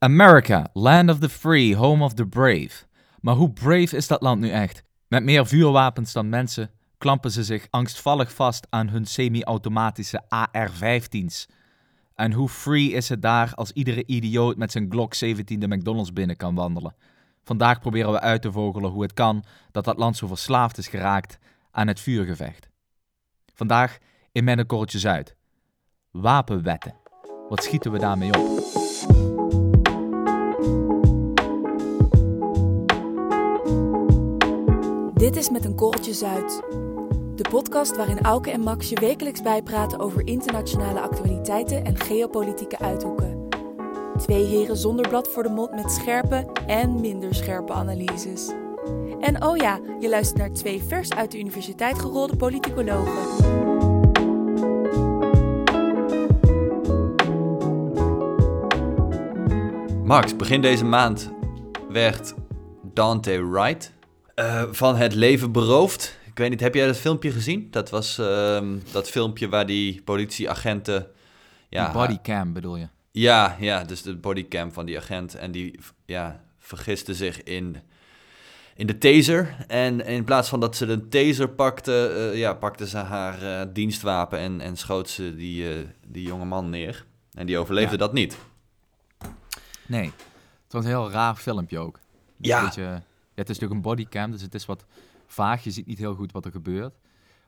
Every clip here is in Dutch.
America, land of the free, home of the brave. Maar hoe brave is dat land nu echt? Met meer vuurwapens dan mensen klampen ze zich angstvallig vast aan hun semi-automatische AR-15's. En hoe free is het daar als iedere idioot met zijn Glock 17 de McDonald's binnen kan wandelen? Vandaag proberen we uit te vogelen hoe het kan dat dat land zo verslaafd is geraakt aan het vuurgevecht. Vandaag in korreltjes uit. Wapenwetten. Wat schieten we daarmee op? Dit is Met een Korreltje Zuid. De podcast waarin Auke en Max je wekelijks bijpraten over internationale actualiteiten en geopolitieke uithoeken. Twee heren zonder blad voor de mond met scherpe en minder scherpe analyses. En oh ja, je luistert naar twee vers uit de universiteit gerolde politicologen. Max, begin deze maand werd Dante Wright eh, van het leven beroofd. Ik weet niet, heb jij dat filmpje gezien? Dat was ehm, dat filmpje waar die politieagenten... Ja, bodycam bedoel je? Ja, ja, dus de bodycam van die agent. En die ja, vergiste zich in, in de taser. En in plaats van dat ze de taser pakte, uh, ja, pakte ze haar uh, dienstwapen en, en schoot ze die, die jonge man neer. En die overleefde dat niet. Nee, het was een heel raar filmpje ook. Ja. Beetje, ja. Het is natuurlijk een bodycam, dus het is wat vaag. Je ziet niet heel goed wat er gebeurt.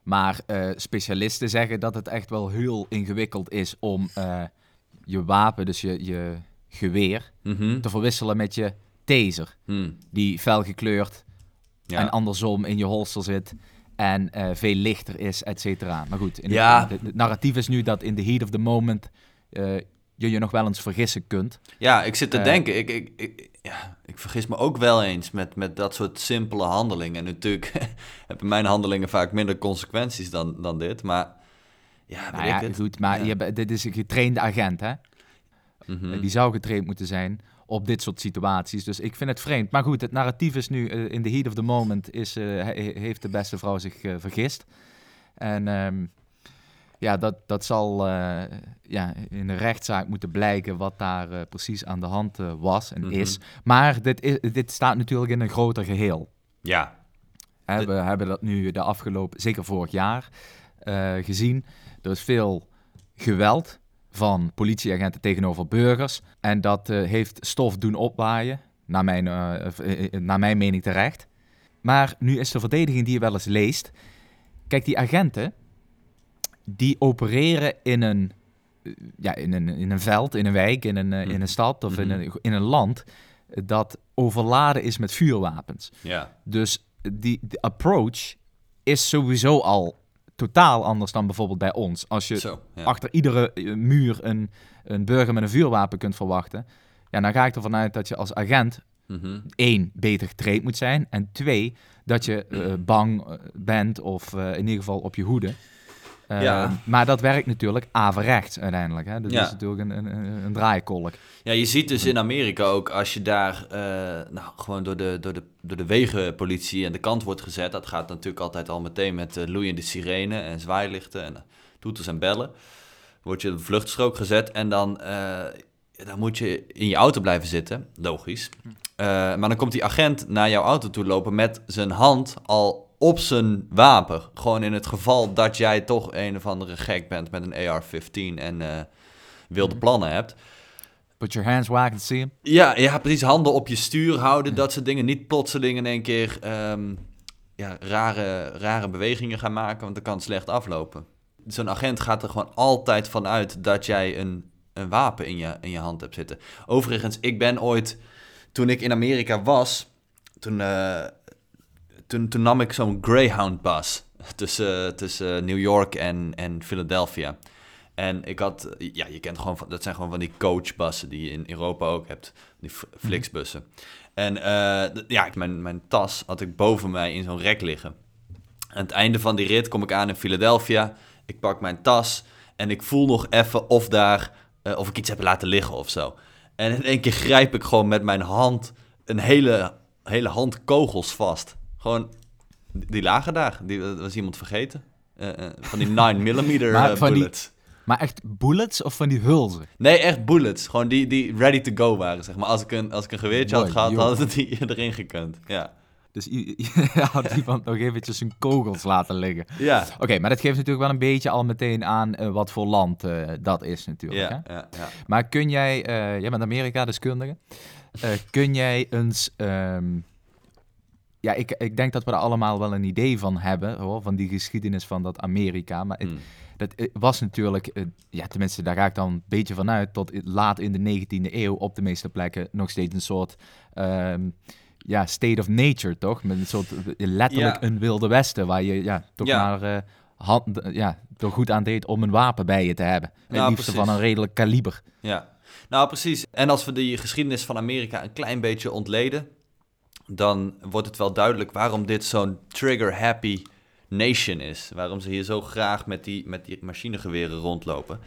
Maar uh, specialisten zeggen dat het echt wel heel ingewikkeld is om uh, je wapen, dus je, je geweer, mm -hmm. te verwisselen met je taser. Hmm. Die fel gekleurd Ja. en andersom in je holster zit en uh, veel lichter is, et cetera. Maar goed, in Ja. het, het narratief is nu dat in the heat of the moment je je nog wel eens vergissen kunt. Ja, ik zit te Eh. denken. Ik, ik, ik, ja, ik vergis me ook wel eens met, met dat soort simpele handelingen. En natuurlijk hebben mijn handelingen vaak minder consequenties dan, dan dit. Maar ja, Nou ja, goed, maar Ja. je, hebt- dit is een getrainde agent, hè? Mhm. Die zou getraind moeten zijn op dit soort situaties. Dus ik vind het vreemd. Maar goed, het narratief is nu, eh, in the heat of the moment, is, eh, he- heeft de beste vrouw zich eh, vergist. En ehm, ja, dat, dat zal eh, ja, in de rechtszaak moeten blijken wat daar eh, precies aan de hand eh, was en Mhm. is. Maar dit, is, dit staat natuurlijk in een groter geheel. Ja, Hè, De- We hebben dat nu de afgelopen, zeker vorig jaar, gezien. Er is veel geweld van politieagenten tegenover burgers. En dat heeft stof doen opwaaien, naar mijn, naar mijn mening terecht. Maar nu is de verdediging die je wel eens leest. Kijk, die agenten, die opereren in een, eh, ja, in een, in een veld, in een wijk, in een, eh, in een stad of in, Mhm. een, in een land eh, dat overladen is met vuurwapens. ja. Dus die, de approach is sowieso al totaal anders dan bijvoorbeeld bij ons. Als je Zo, ja. achter iedere eh, muur een, een burger met een vuurwapen kunt verwachten, ja, dan ga ik ervan uit dat je als agent Mhm. één, beter getraind moet zijn. En twee, dat je eh, bang eh, bent of eh, in ieder geval op je hoede. Eh, Ja. Maar dat werkt natuurlijk averechts uiteindelijk. Hè? Dat Ja. is natuurlijk een, een, een, draaikolk. Ja, je ziet dus in Amerika ook als je daar eh, nou, gewoon door de, door, de, door de wegenpolitie aan de kant wordt gezet. Dat gaat natuurlijk altijd al meteen met eh, loeiende sirene en zwaailichten en toeters en bellen. Word je op de vluchtstrook gezet en dan, dan moet je in je auto blijven zitten. Logisch. Eh, maar dan komt die agent naar jouw auto toe lopen met zijn hand al op zijn wapen. Gewoon in het geval dat jij toch een of andere gek bent met een AR-15 en eh, wilde plannen hebt. Put your hands where I can see 'em. Ja, ja, precies. Handen op je stuur houden, dat soort dingen. Niet plotseling in één keer ehm, ja, rare, rare bewegingen gaan maken, want dan kan slecht aflopen. Zo'n agent gaat er gewoon altijd van uit dat jij een, een wapen in je, in je hand hebt zitten. Overigens, ik ben ooit, toen ik in Amerika was, toen, eh, toen, toen nam ik zo'n Greyhound-bus tussen, tussen New York en, en Philadelphia. En ik had, ja, je kent gewoon, van- dat zijn gewoon van die coachbussen die je in Europa ook hebt, die f- Flixbussen. En eh, ja, mijn, mijn tas had ik boven mij in zo'n rek liggen. Aan het einde van die rit kom ik aan in Philadelphia. Ik pak mijn tas en ik voel nog even of daar, eh, of ik iets heb laten liggen of zo. En in één keer grijp ik gewoon met mijn hand een hele, hele hand kogels vast. Gewoon, die lagen daar. Die dat was iemand vergeten. Eh, eh, van die 9 mm Maar van die- bullets. Maar echt bullets of van die hulzen? Nee, echt bullets. Gewoon die, die ready to go waren, zeg maar. Als ik een, als ik een geweertje had gehad, joh. hadden die erin gekund. Ja. Dus je had iemand nog eventjes zijn kogels laten liggen. Ja. Oké, maar dat geeft natuurlijk wel een beetje al meteen aan eh, wat voor land eh, dat is natuurlijk. Ja, Hè? ja, ja. Maar kun jij, eh, jij bent Amerika-deskundige, Eh kun jij eens... ehm, ja, ik, ik denk dat we er allemaal wel een idee van hebben, hoor, van die geschiedenis van dat Amerika. Maar het, Hmm. dat eh, was natuurlijk, eh, ja, tenminste, daar ga ik dan een beetje van uit, tot laat in de 19e eeuw op de meeste plekken nog steeds een soort ehm, ja, state of nature, toch? Met een soort eh, letterlijk Ja. een wilde westen, waar je ja, toch Ja. maar hand, ja, er goed aan deed om een wapen bij je te hebben. Het Ja, liefst precies. van een redelijk kaliber. Ja, nou precies. En als we die geschiedenis van Amerika een klein beetje ontleden, dan wordt het wel duidelijk waarom dit zo'n trigger-happy nation is. Waarom ze hier zo graag met die, met die machinegeweren rondlopen.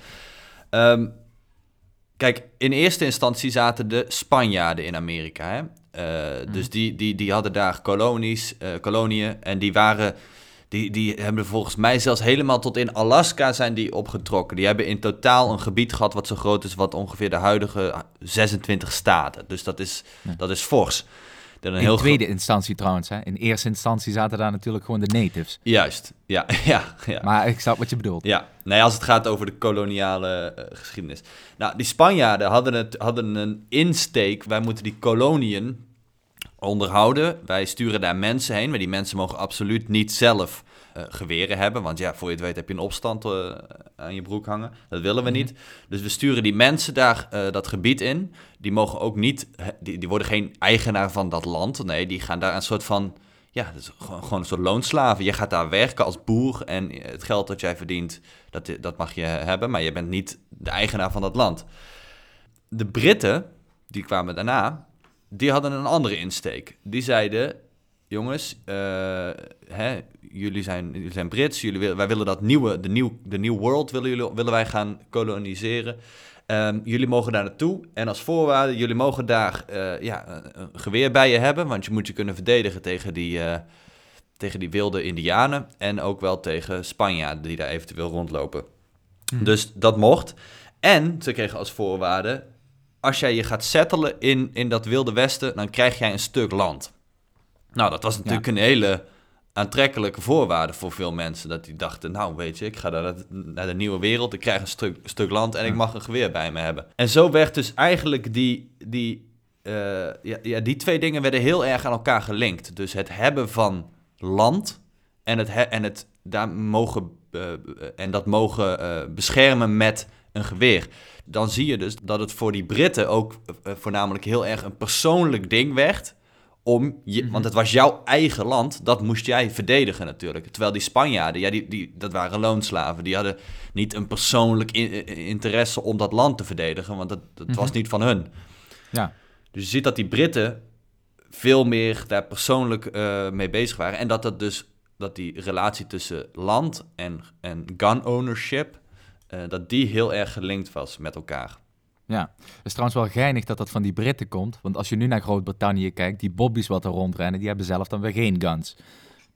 Ehm, kijk, in eerste instantie zaten de Spanjaarden in Amerika. Hè? Eh, Dus die, die, die hadden daar kolonies, eh, koloniën en die waren... Die, die hebben volgens mij zelfs helemaal tot in Alaska zijn die opgetrokken. Die hebben in totaal een gebied gehad wat zo groot is wat ongeveer de huidige 26 staten. Dus dat is, Ja. dat is fors. Een In heel tweede instantie trouwens. Hè. In eerste instantie zaten daar natuurlijk gewoon de natives. Juist, ja, ja, ja. Maar ik snap wat je bedoelt. Ja, nee, als het gaat over de koloniale eh, geschiedenis. Nou, die Spanjaarden hadden, het, hadden een insteek. Wij moeten die koloniën onderhouden. Wij sturen daar mensen heen. Maar die mensen mogen absoluut niet zelf eh, geweren hebben. Want ja, voor je het weet heb je een opstand eh, aan je broek hangen. Dat willen we Mhm. niet. Dus we sturen die mensen daar eh, dat gebied in. Die mogen ook niet... Die, die worden geen eigenaar van dat land. Nee, die gaan daar een soort van... Ja, dat is gewoon, gewoon een soort loonslaven. Je gaat daar werken als boer en het geld dat jij verdient, dat, dat mag je hebben, maar je bent niet de eigenaar van dat land. De Britten, die kwamen daarna, die hadden een andere insteek. Die zeiden, jongens, eh, hè, jullie, zijn, jullie zijn Brits, jullie, wil- wij willen dat nieuwe, de nieuw, de New World willen, jullie, willen wij gaan koloniseren. Ehm, jullie mogen daar naartoe en als voorwaarde, jullie mogen daar eh, ja, een, geweer bij je hebben, want je moet je kunnen verdedigen tegen die, eh, tegen die wilde indianen en ook wel tegen Spanjaarden die daar eventueel rondlopen. Dus dat mocht. En ze kregen als voorwaarde, als jij je gaat settelen in, in dat wilde westen, dan krijg jij een stuk land. Nou, dat was natuurlijk een hele aantrekkelijke voorwaarde voor veel mensen. Dat die dachten, nou weet je, ik ga naar de, naar de nieuwe wereld, ik krijg een stuk, stuk land en ik mag een geweer bij me hebben. En zo werd dus eigenlijk die, die, eh, ja, ja, die twee dingen werden heel erg aan elkaar gelinkt. Dus het hebben van land en het, he- en het daar mogen, eh, en dat mogen eh, beschermen met een geweer. Dan zie je dus dat het voor die Britten ook eh, voornamelijk heel erg een persoonlijk ding werd. Om je, Want het was jouw eigen land, dat moest jij verdedigen natuurlijk. Terwijl die Spanjaarden, ja, die, die, dat waren loonslaven. Die hadden niet een persoonlijk in- in- interesse om dat land te verdedigen, want dat, dat was niet van hun. Ja. Dus je ziet dat die Britten veel meer daar persoonlijk eh, mee bezig waren. En dat, dat, dus, dat die relatie tussen land en, en gun ownership, eh, dat die heel erg gelinkt was met elkaar. Ja, het is trouwens wel geinig dat dat van die Britten komt. Want als je nu naar Groot-Brittannië kijkt, die bobby's wat er rondrennen, die hebben zelf dan weer geen guns.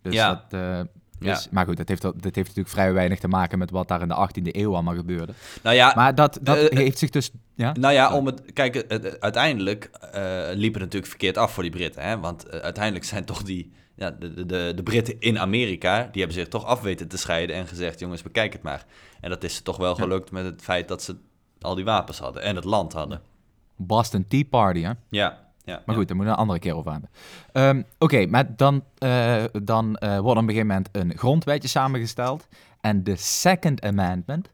Dus Ja. dat... eh, Ja. is- Maar goed, dat heeft, dat heeft natuurlijk vrij weinig te maken met wat daar in de 18e eeuw allemaal gebeurde. Nou ja, Maar dat, dat eh, heeft zich dus... Ja? Nou ja, om het, kijk, uiteindelijk eh, liep het natuurlijk verkeerd af voor die Britten. Hè? Want eh, uiteindelijk zijn toch die, ja, de, de- de, Britten in Amerika, die hebben zich toch af weten te scheiden en gezegd, jongens, bekijk het maar. En dat is ze toch wel gelukt met het feit dat ze al die wapens hadden en het land hadden. Boston Tea Party, hè? Ja, ja. Maar goed, daar moeten we een andere keer over hebben. Ehm, Oké, maar dan, eh, dan eh, wordt op een gegeven moment een grondwetje samengesteld. En de Second Amendment,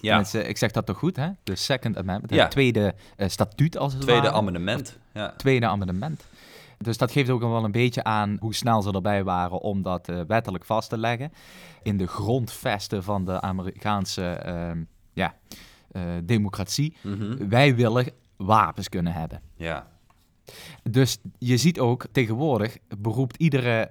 ja. tenminste, ik zeg dat toch goed, hè? De Second Amendment, Ja. het tweede eh, statuut als het Tweede ware. amendement. Ja. tweede amendement. Dus dat geeft ook wel een beetje aan hoe snel ze erbij waren om dat wettelijk vast te leggen. In de grondvesten van de Amerikaanse ehm, ja, eh, democratie. Mhm. Wij willen wapens kunnen hebben. ja. Dus je ziet ook tegenwoordig beroept iedere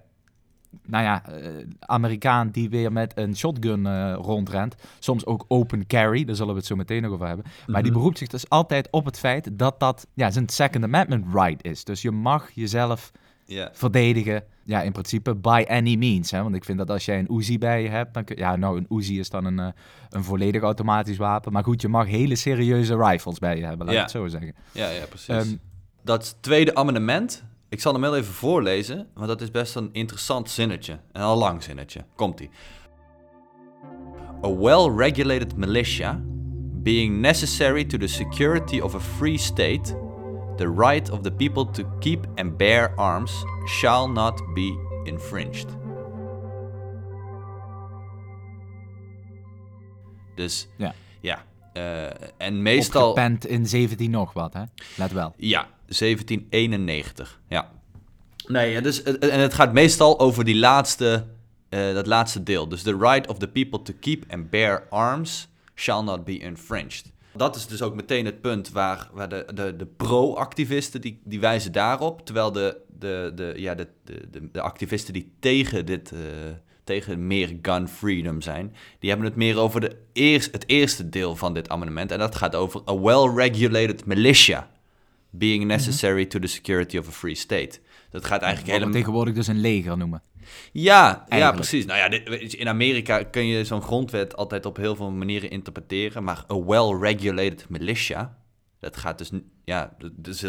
nou ja, eh, Amerikaan die weer met een shotgun eh, rondrent. Soms ook open carry, daar zullen we het zo meteen nog over hebben. Maar die Mhm. beroept zich dus altijd op het feit dat dat ja, zijn Second Amendment right is. Dus je mag jezelf Ja. verdedigen. Ja, in principe by any means. Hè? Want ik vind dat als jij een Uzi bij je hebt, dan kun ja, nou, een Uzi is dan een, eh, een volledig automatisch wapen. Maar goed, je mag hele serieuze rifles bij je hebben, laat ik het zo zeggen. Ja, ja, precies. Ehm, dat tweede amendement, ik zal hem heel even voorlezen, want dat is best een interessant zinnetje. Een al lang zinnetje. Komt-ie. A well-regulated militia, being necessary to the security of a free state, the right of the people to keep and bear arms shall not be infringed. Dus Ja. ja, eh, en meestal... Opgepend in 17 nog wat, hè? Let wel. Ja, 1791. Ja. Nee, dus, het- en het gaat meestal over die laatste, eh, dat laatste deel. Dus the right of the people to keep and bear arms shall not be infringed. Dat is dus ook meteen het punt waar, waar de, de, de pro-activisten, die, die wijzen daarop. Terwijl de, de, de, ja, de, de, de, activisten die tegen, dit, eh, tegen meer gun freedom zijn, die hebben het meer over de eerst, het eerste deel van dit amendement. En dat gaat over a well-regulated militia being necessary to the security of a free state. Dat gaat eigenlijk helemaal... tegenwoordig dus een leger noemen. Ja, ja, precies. Nou ja, dit- in Amerika kun je zo'n grondwet altijd op heel veel manieren interpreteren, maar a well-regulated militia, dat gaat dus, ja, dus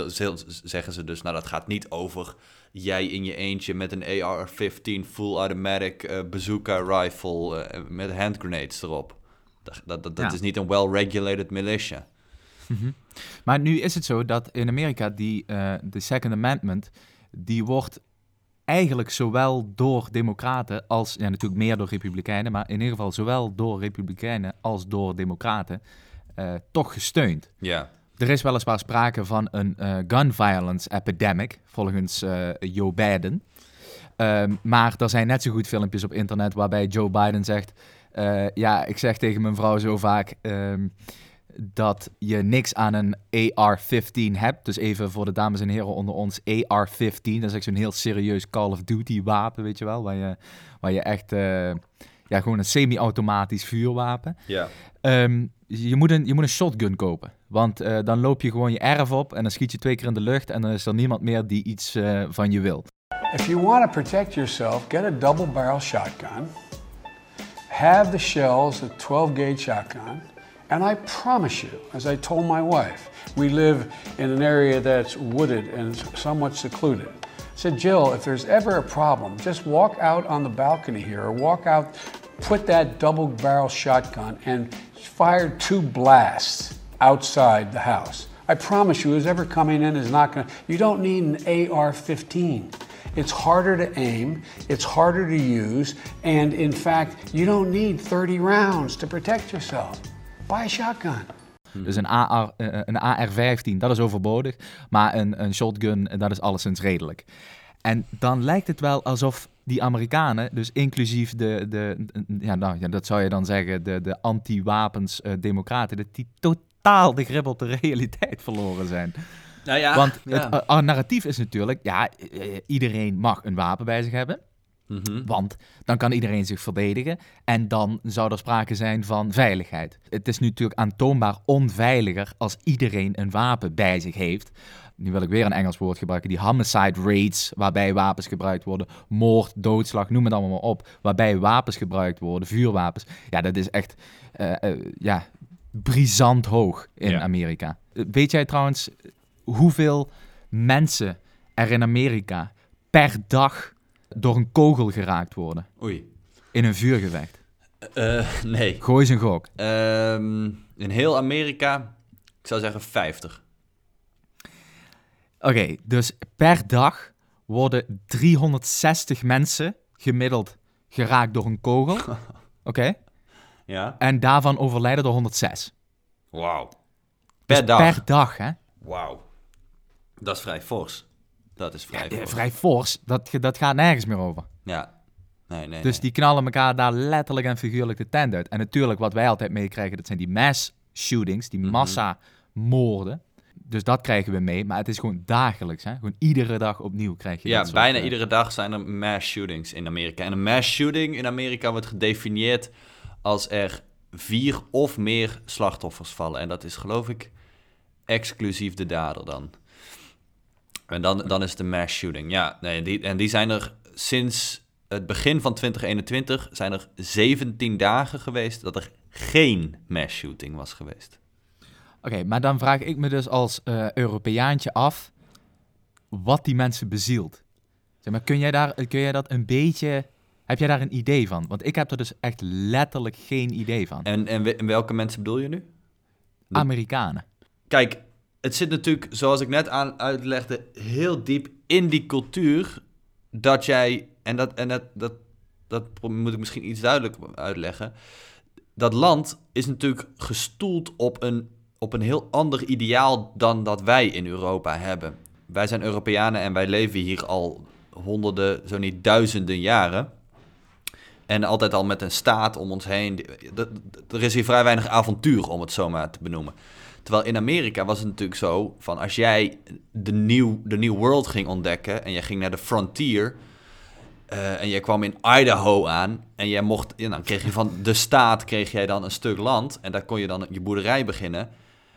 zeggen ze dus, nou dat gaat niet over jij in je eentje met een AR-15 full automatic eh, bazooka rifle eh, met hand grenades erop. Dat, dat, dat, dat Ja. is niet een well-regulated militia. Maar nu is het zo dat in Amerika die, eh, de Second Amendment, die wordt eigenlijk zowel door democraten als, ja natuurlijk meer door republikeinen, maar in ieder geval zowel door republikeinen als door democraten, eh, toch gesteund. Ja, Er is weliswaar sprake van een eh, gun violence epidemic, volgens eh, Joe Biden. Ehm, maar er zijn net zo goed filmpjes op internet waarbij Joe Biden zegt... ja, ik zeg tegen mijn vrouw zo vaak ehm, dat je niks aan een AR-15 hebt. Dus even voor de dames en heren onder ons, AR-15. Dat is echt zo'n heel serieus Call of Duty wapen, weet je wel. Waar je, waar je echt, eh, ja, gewoon een semi-automatisch vuurwapen. ja. Ehm, je, moet een, je moet een shotgun kopen. Want eh, dan loop je gewoon je erf op en dan schiet je twee keer in de lucht en dan is er niemand meer die iets eh, van je wil. If you want to protect yourself, get a double barrel shotgun. Have the shells a 12 gauge shotgun. And I promise you, as I told my wife, we live in an area that's wooded and somewhat secluded. I said, Jill, if there's ever a problem, just walk out on the balcony here or walk out, put that double barrel shotgun and fire two blasts outside the house. I promise you, who's ever coming in is not going to. You don't need an AR 15. It's harder to aim, it's harder to use, and in fact, you don't need 30 rounds to protect yourself. Buy shotgun. Dus een, AR, eh, een AR-15, dat is overbodig. Maar een, een shotgun, eh, dat is alleszins redelijk. En dan lijkt het wel alsof die Amerikanen, dus inclusief de, de, ja, nou, ja, dat zou je dan zeggen, de, de anti-wapens-democraten, dat die totaal de grip op de realiteit verloren zijn. Nou ja, Want ja. het eh, narratief is natuurlijk, ja, eh, iedereen mag een wapen bij zich hebben. Mhm. Want dan kan iedereen zich verdedigen en dan zou er sprake zijn van veiligheid. Het is nu natuurlijk aantoonbaar onveiliger als iedereen een wapen bij zich heeft. Nu wil ik weer een Engels woord gebruiken, die homicide rates, waarbij wapens gebruikt worden, moord, doodslag, noem het allemaal maar op, waarbij wapens gebruikt worden, vuurwapens. Ja, dat is echt, eh, ja, brisant hoog in Ja. Amerika. Eh, Weet jij trouwens hoeveel mensen er in Amerika per dag door een kogel geraakt worden Oei. in een vuurgevecht? Eh, nee. Gooi eens een gok. Ehm, in heel Amerika, ik zou zeggen 50. Oké, dus per dag worden 360 mensen gemiddeld geraakt door een kogel. Oké, Ja. en daarvan overlijden er 106. Wauw. Per Dus dag. Per dag, hè? Wauw. Dat is vrij fors. Dat is vrij fors. vrij fors. Dat, dat gaat nergens meer over. Ja. Nee, nee, Dus nee. die knallen elkaar daar letterlijk en figuurlijk de tent uit. En natuurlijk, wat wij altijd meekrijgen, dat zijn die mass shootings, die Mhm. massamoorden. Dus dat krijgen we mee, maar het is gewoon dagelijks. Hè? Gewoon iedere dag opnieuw krijg je Ja, dat bijna eh, iedere dag zijn er mass shootings in Amerika. En een mass shooting in Amerika wordt gedefinieerd als er vier of meer slachtoffers vallen. En dat is geloof ik exclusief de dader dan. En dan, dan is een mass shooting. Ja, nee, die, en die zijn er sinds het begin van 2021 zijn er 17 dagen geweest dat er geen mass shooting was geweest. Oké, maar dan vraag ik me dus als uh, Europeaantje af wat die mensen bezielt. Zeg maar, kun jij, daar, kun jij dat een beetje... Heb jij daar een idee van? Want ik heb er dus echt letterlijk geen idee van. En, en, welke mensen bedoel je nu? De... Amerikanen. Kijk, het zit natuurlijk, zoals ik net aan uitlegde, heel diep in die cultuur dat jij, en dat, en dat, dat, dat moet ik misschien iets duidelijker uitleggen. Dat land is natuurlijk gestoeld op een, op een heel ander ideaal dan dat wij in Europa hebben. Wij zijn Europeanen en wij leven hier al honderden, zo niet duizenden jaren. En altijd al met een staat om ons heen. Er is hier vrij weinig avontuur, om het zo maar te benoemen. Terwijl in Amerika was het natuurlijk zo van als jij de New, de new World ging ontdekken en je ging naar de frontier uh, en je kwam in Idaho aan en jij mocht, ja, dan kreeg je van de staat kreeg jij dan een stuk land en daar kon je dan je boerderij beginnen.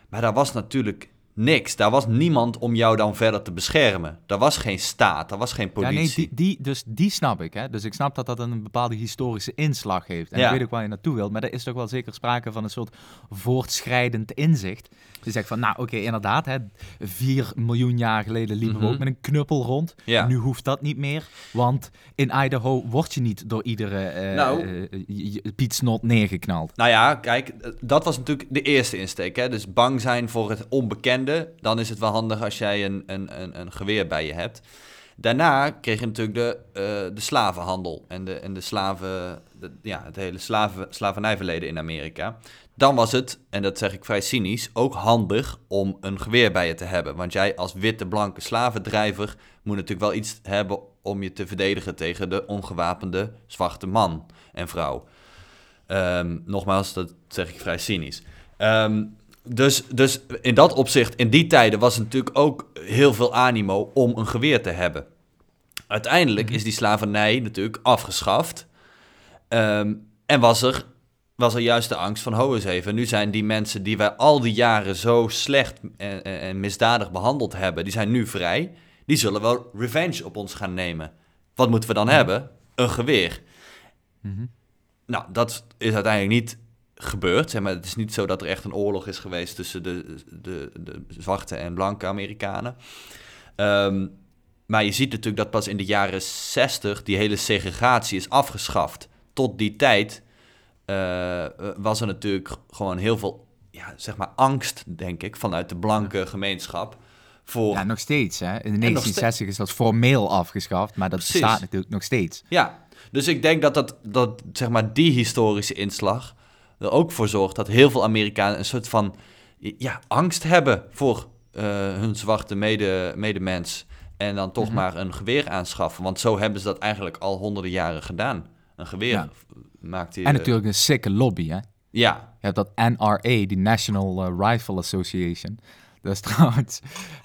Maar daar was natuurlijk niks. Daar was niemand om jou dan verder te beschermen. Daar was geen staat, daar was geen politie. Ja, nee, die, die, dus die snap ik. Hè? Dus ik snap dat dat een bepaalde historische inslag heeft. En ja. ik weet ook waar je naartoe wilt. Maar er is toch wel zeker sprake van een soort voortschrijdend inzicht. Je zegt van, nou oké, inderdaad, hè, vier miljoen jaar geleden liepen we ook mhm. met een knuppel rond. Ja. Nu hoeft dat niet meer, want in Idaho word je niet door iedere uh, nou, uh, pietsnot neergeknald. Nou ja, kijk, dat was natuurlijk de eerste insteek. Hè? Dus bang zijn voor het onbekende, dan is het wel handig als jij een, een, een, een geweer bij je hebt. Daarna kreeg je natuurlijk de, uh, de slavenhandel en de, en de slaven, ja, het hele slaven, slavernijverleden in Amerika dan was het, en dat zeg ik vrij cynisch, ook handig om een geweer bij je te hebben. Want jij als witte, blanke slavendrijver moet natuurlijk wel iets hebben om je te verdedigen tegen de ongewapende zwarte man en vrouw. Ehm, nogmaals, dat zeg ik vrij cynisch. Ehm, dus, dus in dat opzicht, in die tijden was het natuurlijk ook heel veel animo om een geweer te hebben. Uiteindelijk mhm. is die slavernij natuurlijk afgeschaft. Ehm, en was er was er juist de angst van, ho eens even, nu zijn die mensen die wij al die jaren zo slecht en, en, misdadig behandeld hebben, die zijn nu vrij. Die zullen wel revenge op ons gaan nemen. Wat moeten we dan hebben? Een geweer. Mhm. Nou, dat is uiteindelijk niet gebeurd. Zeg maar, het is niet zo dat er echt een oorlog is geweest tussen de, de, de zwarte en blanke Amerikanen. Ehm, maar je ziet natuurlijk dat pas in de jaren 60 die hele segregatie is afgeschaft. Tot die tijd uh, was er natuurlijk gewoon heel veel ja, zeg maar angst, denk ik, vanuit de blanke gemeenschap. Voor... Ja, nog steeds. Hè? In 1960 is dat formeel afgeschaft, maar dat bestaat natuurlijk nog steeds. Ja, dus ik denk dat, dat, dat zeg maar, die historische inslag er ook voor zorgt dat heel veel Amerikanen een soort van ja, angst hebben voor uh, hun zwarte mede, medemens. En dan toch mhm. maar een geweer aanschaffen. Want zo hebben ze dat eigenlijk al honderden jaren gedaan. Een geweer maakt hij... En natuurlijk een sikke lobby, hè? Ja. Je hebt dat NRA, die National uh, Rifle Association. Dat is trouwens...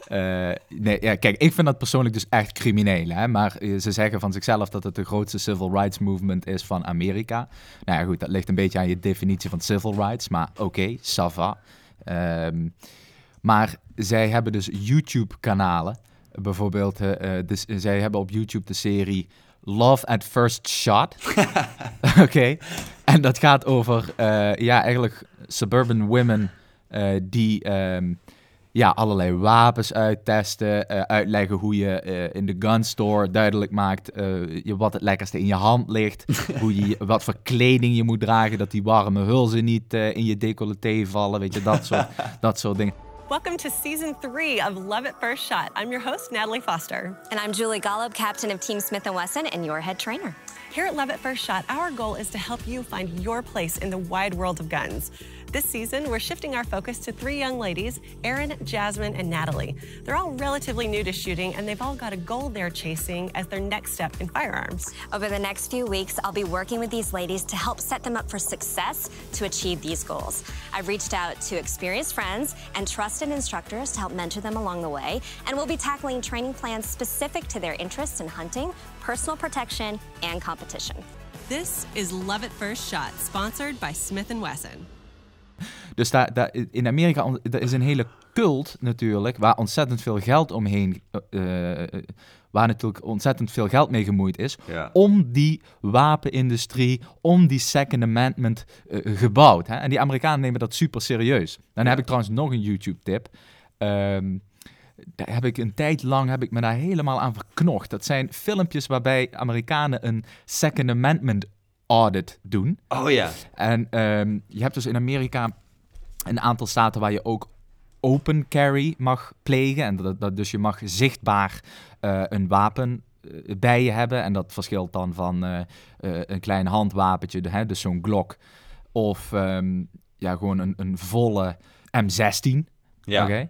Uh, nee, ja, kijk, ik vind dat persoonlijk dus echt crimineel. Hè? Maar ze zeggen van zichzelf dat het de grootste civil rights movement is van Amerika. Nou ja, goed, dat ligt een beetje aan je definitie van civil rights. Maar oké, okay, sava. Um, maar zij hebben dus YouTube-kanalen. Bijvoorbeeld, uh, dus, zij hebben op YouTube de serie Love at First Shot. Oké. En dat gaat over, uh, ja, eigenlijk suburban women uh, die um, ja, allerlei wapens uittesten, uh, uitleggen hoe je in de gun store duidelijk maakt wat het lekkerste in je hand ligt, hoe je, wat voor kleding je moet dragen, dat die warme hulzen niet in je decolleté vallen, weet je, dat soort, dat soort dingen. Welcome to season three of Love at First Shot. I'm your host, Natalie Foster. And I'm Julie Golub, captain of Team Smith & Wesson and your head trainer. Here at Love at First Shot, our goal is to help you find your place in the wide world of guns. This season, we're shifting our focus to three young ladies, Erin, Jasmine, and Natalie. They're all relatively new to shooting, and they've all got a goal they're chasing as their next step in firearms. Over the next few weeks, I'll be working with these ladies to help set them up for success to achieve these goals. I've reached out to experienced friends and trusted instructors to help mentor them along the way, and we'll be tackling training plans specific to their interests in hunting, personal protection, and competition. This is Love at First Shot, sponsored by Smith & Wesson. Dus daar, daar, in Amerika er is een hele cult natuurlijk, waar ontzettend veel geld omheen, eh, eh, waar natuurlijk ontzettend veel geld mee gemoeid is, Ja. om die wapenindustrie, om die Second Amendment eh, gebouwd. Hè? En die Amerikanen nemen dat super serieus. Dan heb ik trouwens nog een YouTube-tip. Ehm, daar heb ik een tijd lang heb ik me daar helemaal aan verknocht. Dat zijn filmpjes waarbij Amerikanen een Second Amendment audit doen. Oh ja. En ehm, je hebt dus in Amerika een aantal staten waar je ook open carry mag plegen. En dat, dat, dus je mag zichtbaar eh, een wapen eh, bij je hebben. En dat verschilt dan van eh, een klein handwapentje, de- hè, dus zo'n Glock. Of ehm, ja, gewoon een, een volle M16. Ja. Oké.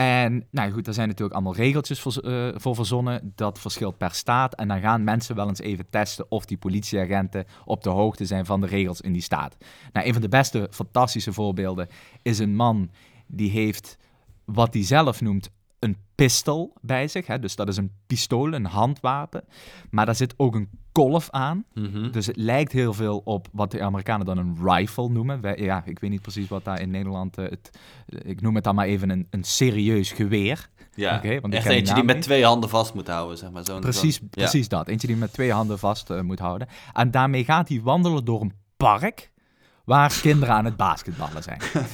En nou goed, daar zijn natuurlijk allemaal regeltjes voor, eh, voor verzonnen. Dat verschilt per staat. En dan gaan mensen wel eens even testen of die politieagenten op de hoogte zijn van de regels in die staat. Nou, een van de beste fantastische voorbeelden is een man die heeft wat hij zelf noemt een pistool bij zich. Hè? Dus dat is een pistool, een handwapen. Maar daar zit ook een kolf aan. Mhm. Dus het lijkt heel veel op wat de Amerikanen dan een rifle noemen. Wij- ja, ik weet niet precies wat daar in Nederland... eh, het, ik noem het dan maar even een, een serieus geweer. Ja. Oké, want ik Echt die eentje die met twee handen vast moet houden, zeg maar. Zo'n, Precies, ja. precies dat. Eentje die met twee handen vast eh, moet houden. En daarmee gaat hij wandelen door een park waar kinderen aan het basketballen zijn.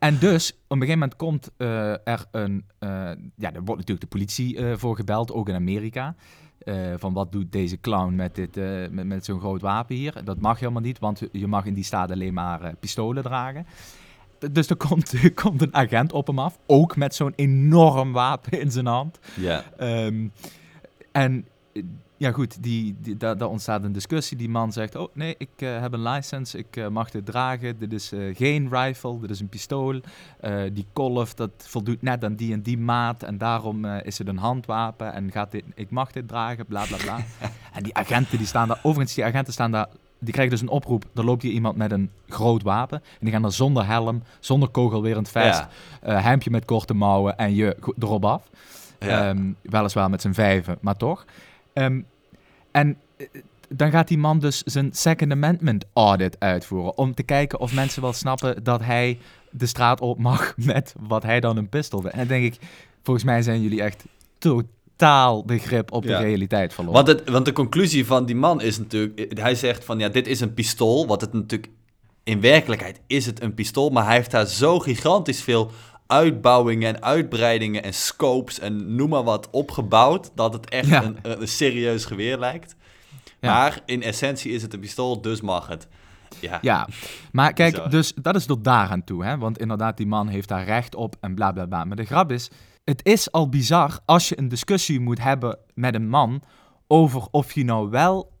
en dus, op een gegeven moment komt eh, er een... eh, ja, er wordt natuurlijk de politie eh, voor gebeld, ook in Amerika. Van wat doet deze clown met, dit, met, met zo'n groot wapen hier? Dat mag helemaal niet, want je mag in die staat alleen maar pistolen dragen. Dus er komt, er komt een agent op hem af, ook met zo'n enorm wapen in zijn hand. Ja. Ehm, en ja, goed, die, die, daar, daar ontstaat een discussie. Die man zegt: Oh nee, ik eh, heb een license, ik eh, mag dit dragen. Dit is eh, geen rifle, dit is een pistool. Die kolf, dat voldoet net aan die en die maat. En daarom is het een handwapen. En gaat dit, ik mag dit dragen, bla bla bla. en die agenten die staan daar, overigens, die agenten staan daar. Die krijgen dus een oproep. Er loopt hier iemand met een groot wapen. En die gaan er zonder helm, zonder kogelwerend vest, Ja. hemdje met korte mouwen en je erop af. Ja. Ehm, weliswaar met z'n vijven, maar toch. Ehm, en eh, dan gaat die man dus zijn Second Amendment audit uitvoeren. Om te kijken of mensen wel snappen dat hij de straat op mag met wat hij dan een pistool vindt. En dan denk ik, volgens mij zijn jullie echt totaal de grip op de realiteit verloren. Want, het, want de conclusie van die man is natuurlijk... Hij zegt van, ja, dit is een pistool. Wat het natuurlijk... In werkelijkheid is het een pistool. Maar hij heeft daar zo gigantisch veel uitbouwingen en uitbreidingen en scopes en noem maar wat opgebouwd... dat het echt Ja. een, een, serieus geweer lijkt. Ja. Maar in essentie is het een pistool, dus mag het. Ja, Ja, maar kijk, dus dat is tot daar aan toe. Hè? Want inderdaad, die man heeft daar recht op en bla bla bla. Maar de grap is, het is al bizar als je een discussie moet hebben met een man over of je nou wel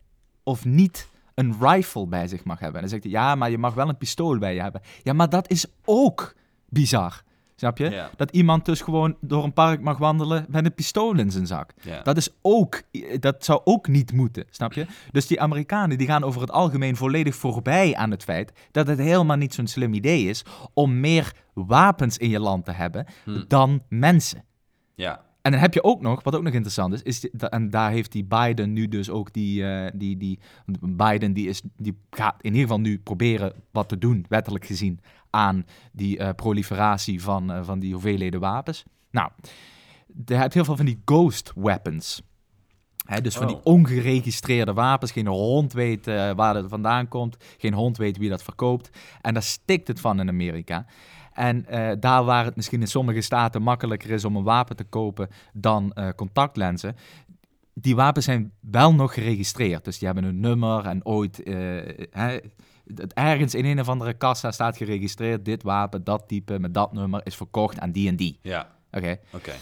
of niet een rifle bij zich mag hebben. En dan zegt hij, ja, maar je mag wel een pistool bij je hebben. Ja, maar dat is ook bizar. Snap je? Dat iemand dus gewoon door een park mag wandelen met een pistool in zijn zak. Dat is ook, dat zou ook niet moeten, snap je? Dus die Amerikanen die gaan over het algemeen volledig voorbij aan het feit dat het helemaal niet zo'n slim idee is om meer wapens in je land te hebben Hm. dan mensen. ja. En dan heb je ook nog, wat ook nog interessant is, is die- en daar heeft die Biden nu dus ook die, eh, die, die Biden die, is, die gaat in ieder geval nu proberen wat te doen, wettelijk gezien, aan die eh, proliferatie van, eh, van die hoeveelheden wapens. Nou, je hebt heel veel van die ghost weapons. Dus van die Oh. ongeregistreerde wapens. Geen hond weet eh, waar het vandaan komt. Geen hond weet wie dat verkoopt. En daar stikt het van in Amerika. En daar waar het misschien in sommige staten makkelijker is om een wapen te kopen dan contactlenzen, die wapens zijn wel nog geregistreerd. Dus die hebben een nummer en ooit hè, het ergens in een of andere kassa staat geregistreerd. Dit wapen, dat type, met dat nummer is verkocht aan die en die. Ja, Oké. oké.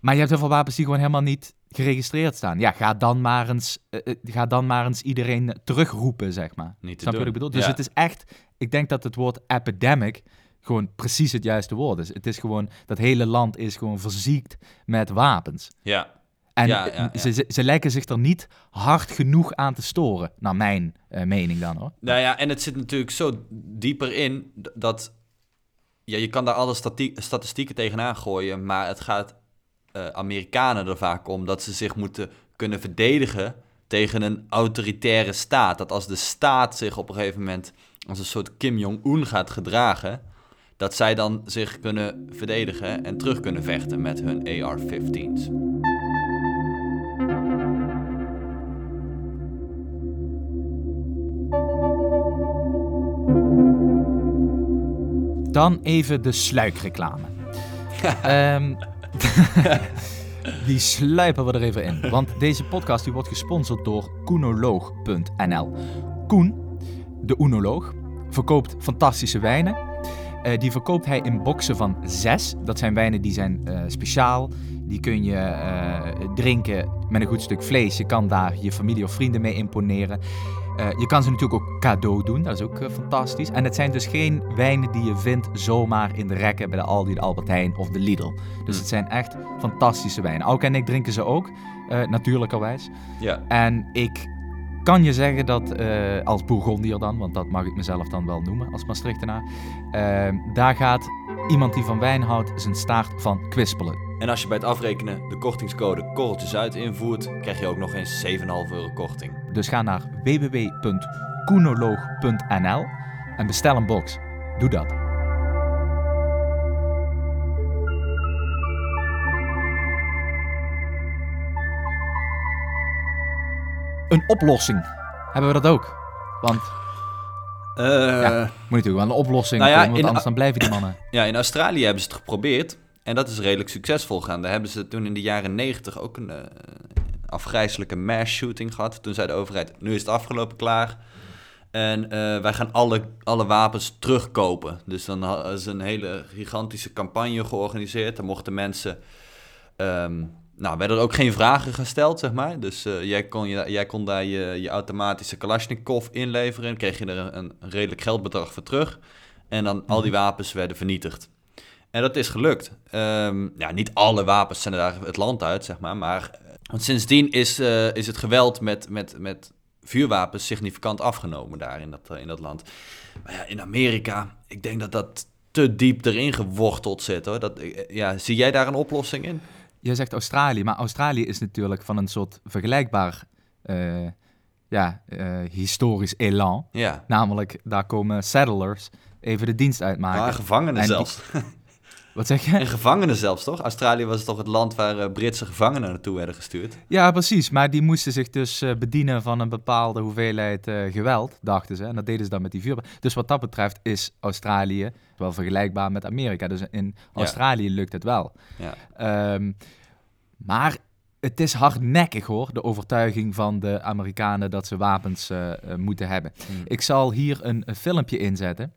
Maar je hebt heel veel wapens die gewoon helemaal niet geregistreerd staan. Ja, ga dan maar eens, eh, eh, ga dan maar eens iedereen terugroepen, zeg maar. Niet te Snap je wat doen. ik bedoel? Dus Ja. het is echt, ik denk dat het woord epidemic gewoon precies het juiste woord is. Het is gewoon, dat hele land is gewoon verziekt met wapens. Ja, En Ja, eh, ja, ja. Ze, ze, lijken zich er niet hard genoeg aan te storen, naar mijn eh, mening dan hoor. Nou ja, en het zit natuurlijk zo dieper in dat ja, je kan daar alle stati- statistieken tegenaan gooien, maar het gaat eh, Amerikanen er vaak om dat ze zich moeten kunnen verdedigen tegen een autoritaire staat. Dat als de staat zich op een gegeven moment als een soort Kim Jong-un gaat gedragen, dat zij dan zich kunnen verdedigen en terug kunnen vechten met hun AR-15's. Dan even de sluikreclame. Ehm, die sluipen we er even in. Want deze podcast die wordt gesponsord door Koenoloog.nl. Koen, de oenoloog, verkoopt fantastische wijnen. Eh, die verkoopt hij in boxen van zes. Dat zijn wijnen die zijn eh, speciaal. Die kun je eh, drinken met een goed stuk vlees. Je kan daar je familie of vrienden mee imponeren. Eh, je kan ze natuurlijk ook cadeau doen, dat is ook eh, fantastisch. En het zijn dus geen wijnen die je vindt zomaar in de rekken bij de Aldi, de Albert Heijn of de Lidl. Dus het zijn echt fantastische wijnen. Auke en ik drinken ze ook, uh, natuurlijkerwijs. Ja. En ik kan je zeggen dat als Bourgondier dan, want dat mag ik mezelf dan wel noemen als Maastrichtenaar, daar gaat iemand die van wijn houdt zijn staart van kwispelen. En als je bij het afrekenen de kortingscode korreltjes uit invoert, krijg je ook nog eens 7,5 euro korting. Dus ga naar www.koenoloog.nl en bestel een box. Doe dat. Een oplossing. Hebben we dat ook? Want Uh, ja, moet natuurlijk wel een oplossing nou ja, komen, want anders dan blijven die mannen. Ja, in Australië hebben ze het geprobeerd. En dat is redelijk succesvol gegaan. Daar hebben ze toen in de jaren 90 ook een uh, afgrijzelijke mass shooting gehad. Toen zei de overheid, nu is het afgelopen, klaar. En uh, wij gaan alle, alle wapens terugkopen. Dus dan hadden ze een hele gigantische campagne georganiseerd. Dan mochten mensen... Um, nou, werden er ook geen vragen gesteld, zeg maar. Dus uh, jij, kon je, jij kon daar je, je automatische Kalashnikov inleveren. kreeg je er een, een redelijk geldbedrag voor terug. En dan al die wapens werden vernietigd. En dat is gelukt. Um, ja, niet alle wapens zijn daar het land uit, zeg maar. Maar want sindsdien is, uh, is het geweld met, met, met vuurwapens significant afgenomen daar in dat, uh, in dat land. Maar ja, in Amerika, ik denk dat dat te diep erin geworteld zit. Hoor. Dat, ja, zie jij daar een oplossing in? Je zegt Australië, maar Australië is natuurlijk van een soort vergelijkbaar uh, ja, historisch elan. Ja. Namelijk, daar komen settlers even de dienst uitmaken. Ah, gevangenen En die- zelfs. Wat zeg je? En gevangenen zelfs, toch? Australië was toch het land waar uh, Britse gevangenen naartoe werden gestuurd? Ja, precies. Maar die moesten zich dus uh, bedienen van een bepaalde hoeveelheid uh, geweld, dachten ze. En dat deden ze dan met die vuur. Dus wat dat betreft is Australië wel vergelijkbaar met Amerika. Dus in Australië ja. lukt het wel. Ja. Um, maar het is hardnekkig hoor, de overtuiging van de Amerikanen dat ze wapens moeten hebben. Hmm. Ik zal hier een, een filmpje inzetten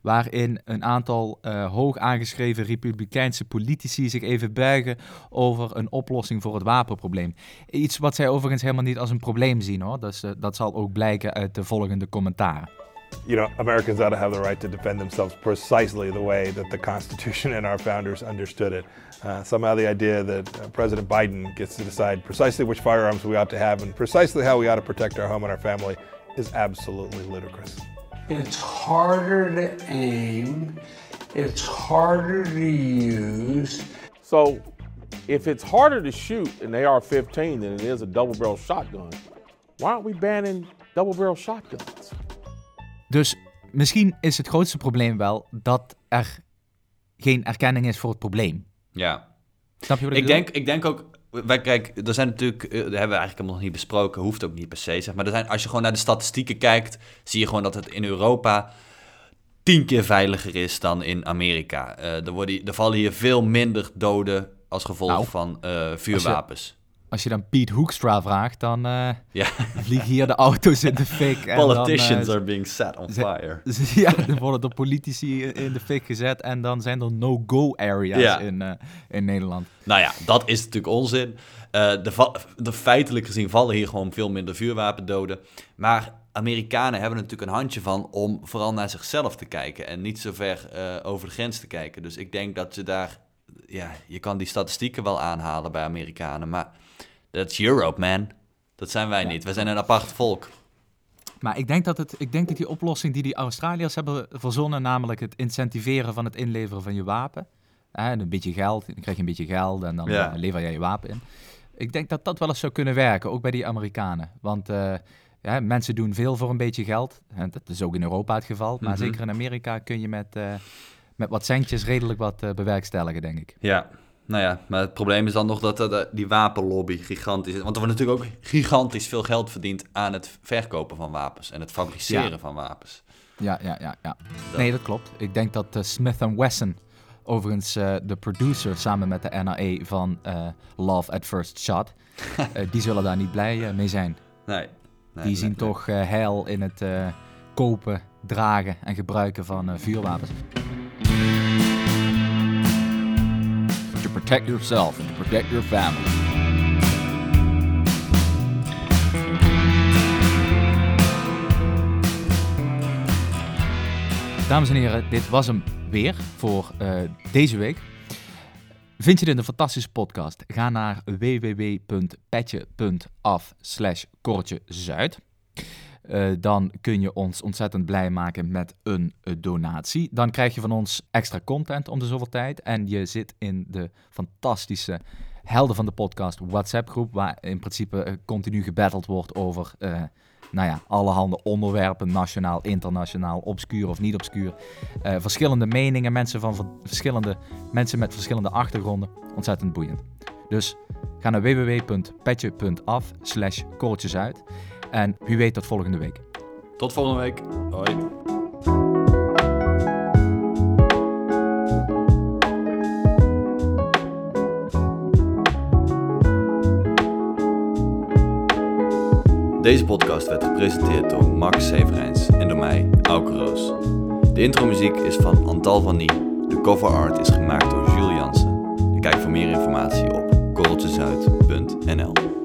waarin een aantal uh, hoog aangeschreven republikeinse politici zich even buigen over een oplossing voor het wapenprobleem. Iets wat zij overigens helemaal niet als een probleem zien hoor. Dat zal ook blijken uit de volgende commentaren. You know, Americans ought to have the right to defend themselves precisely the way that the Constitution and our founders understood it. Uh, somehow the idea that uh, President Biden gets to decide precisely which firearms we ought to have and precisely how we ought to protect our home and our family is absolutely ludicrous. It's harder to aim, it's harder to use. So, if it's harder to shoot an AR 15 than it is a double barrel shotgun, why aren't we banning double barrel shotguns? Dus misschien is het grootste probleem wel dat er geen erkenning is voor het probleem. Ja. Snap je wat ik, ik denk, ik denk ook, wij kijk, er zijn natuurlijk, dat hebben we eigenlijk helemaal nog niet besproken, hoeft ook niet per se, zeg maar. Er zijn, als je gewoon naar de statistieken kijkt, zie je gewoon dat het in Europa tien keer veiliger is dan in Amerika. Uh, er, worden, er vallen hier veel minder doden als gevolg nou, van uh, vuurwapens. Als je, dan Piet Hoekstra vraagt, dan uh, ja. vliegen hier de auto's in de fik. En Politicians dan, are being set on fire. Ja, dan worden er politici in de fik gezet en dan zijn er no-go areas ja. in, in Nederland. Nou ja, dat is natuurlijk onzin. De, de, feitelijk gezien vallen hier gewoon veel minder vuurwapendoden. Maar Amerikanen hebben er natuurlijk een handje van om vooral naar zichzelf te kijken en niet zo ver over de grens te kijken. Dus ik denk dat ze daar, ja, je kan die statistieken wel aanhalen bij Amerikanen, maar dat is Europe, man. Dat zijn wij ja. niet. Wij zijn een apart volk. Maar ik denk, dat het, ik denk dat die oplossing die die Australiërs hebben verzonnen, namelijk het incentiveren van het inleveren van je wapen, hè, een beetje geld, dan krijg je een beetje geld en dan ja. uh, lever jij je wapen in. Ik denk dat dat wel eens zou kunnen werken, ook bij die Amerikanen. Want uh, ja, mensen doen veel voor een beetje geld. En dat is ook in Europa het geval. Maar mm -hmm. zeker in Amerika kun je met, uh, met wat centjes redelijk wat uh, bewerkstelligen, denk ik. Ja, nou ja, maar het probleem is dan nog dat die wapenlobby gigantisch is. Want er wordt natuurlijk ook gigantisch veel geld verdiend aan het verkopen van wapens en het fabriceren van wapens. Ja, ja, ja. ja. Nee, dat klopt. Ik denk dat uh, Smith Wesson, overigens de producer samen met de NRA van Love at First Shot, die zullen daar niet blij mee zijn. Nee. nee die zien toch heil in het kopen, dragen en gebruiken van vuurwapens. Protect yourself and to protect your family. Dames en heren, dit was hem weer voor uh, deze week. Vind je dit een fantastische podcast? Ga naar www.petje.af slash. Uh, dan kun je ons ontzettend blij maken met een uh, donatie. Dan krijg je van ons extra content om de zoveel tijd. En je zit in de fantastische Helden van de Podcast WhatsApp groep. Waar in principe uh, continu gebatteld wordt over nou ja, allerhande onderwerpen. Nationaal, internationaal, obscuur of niet obscuur. verschillende meningen, mensen van verschillende mensen met verschillende achtergronden. Ontzettend boeiend. Dus ga naar www.petje.af slash uit. En wie weet tot volgende week. Tot volgende week. Hoi. Deze podcast werd gepresenteerd door Max Severijns en door mij, Auke Roos. De intromuziek is van Antal van Nie. De cover art is gemaakt door Jules Jansen. kijk voor meer informatie op korreltjesuit.nl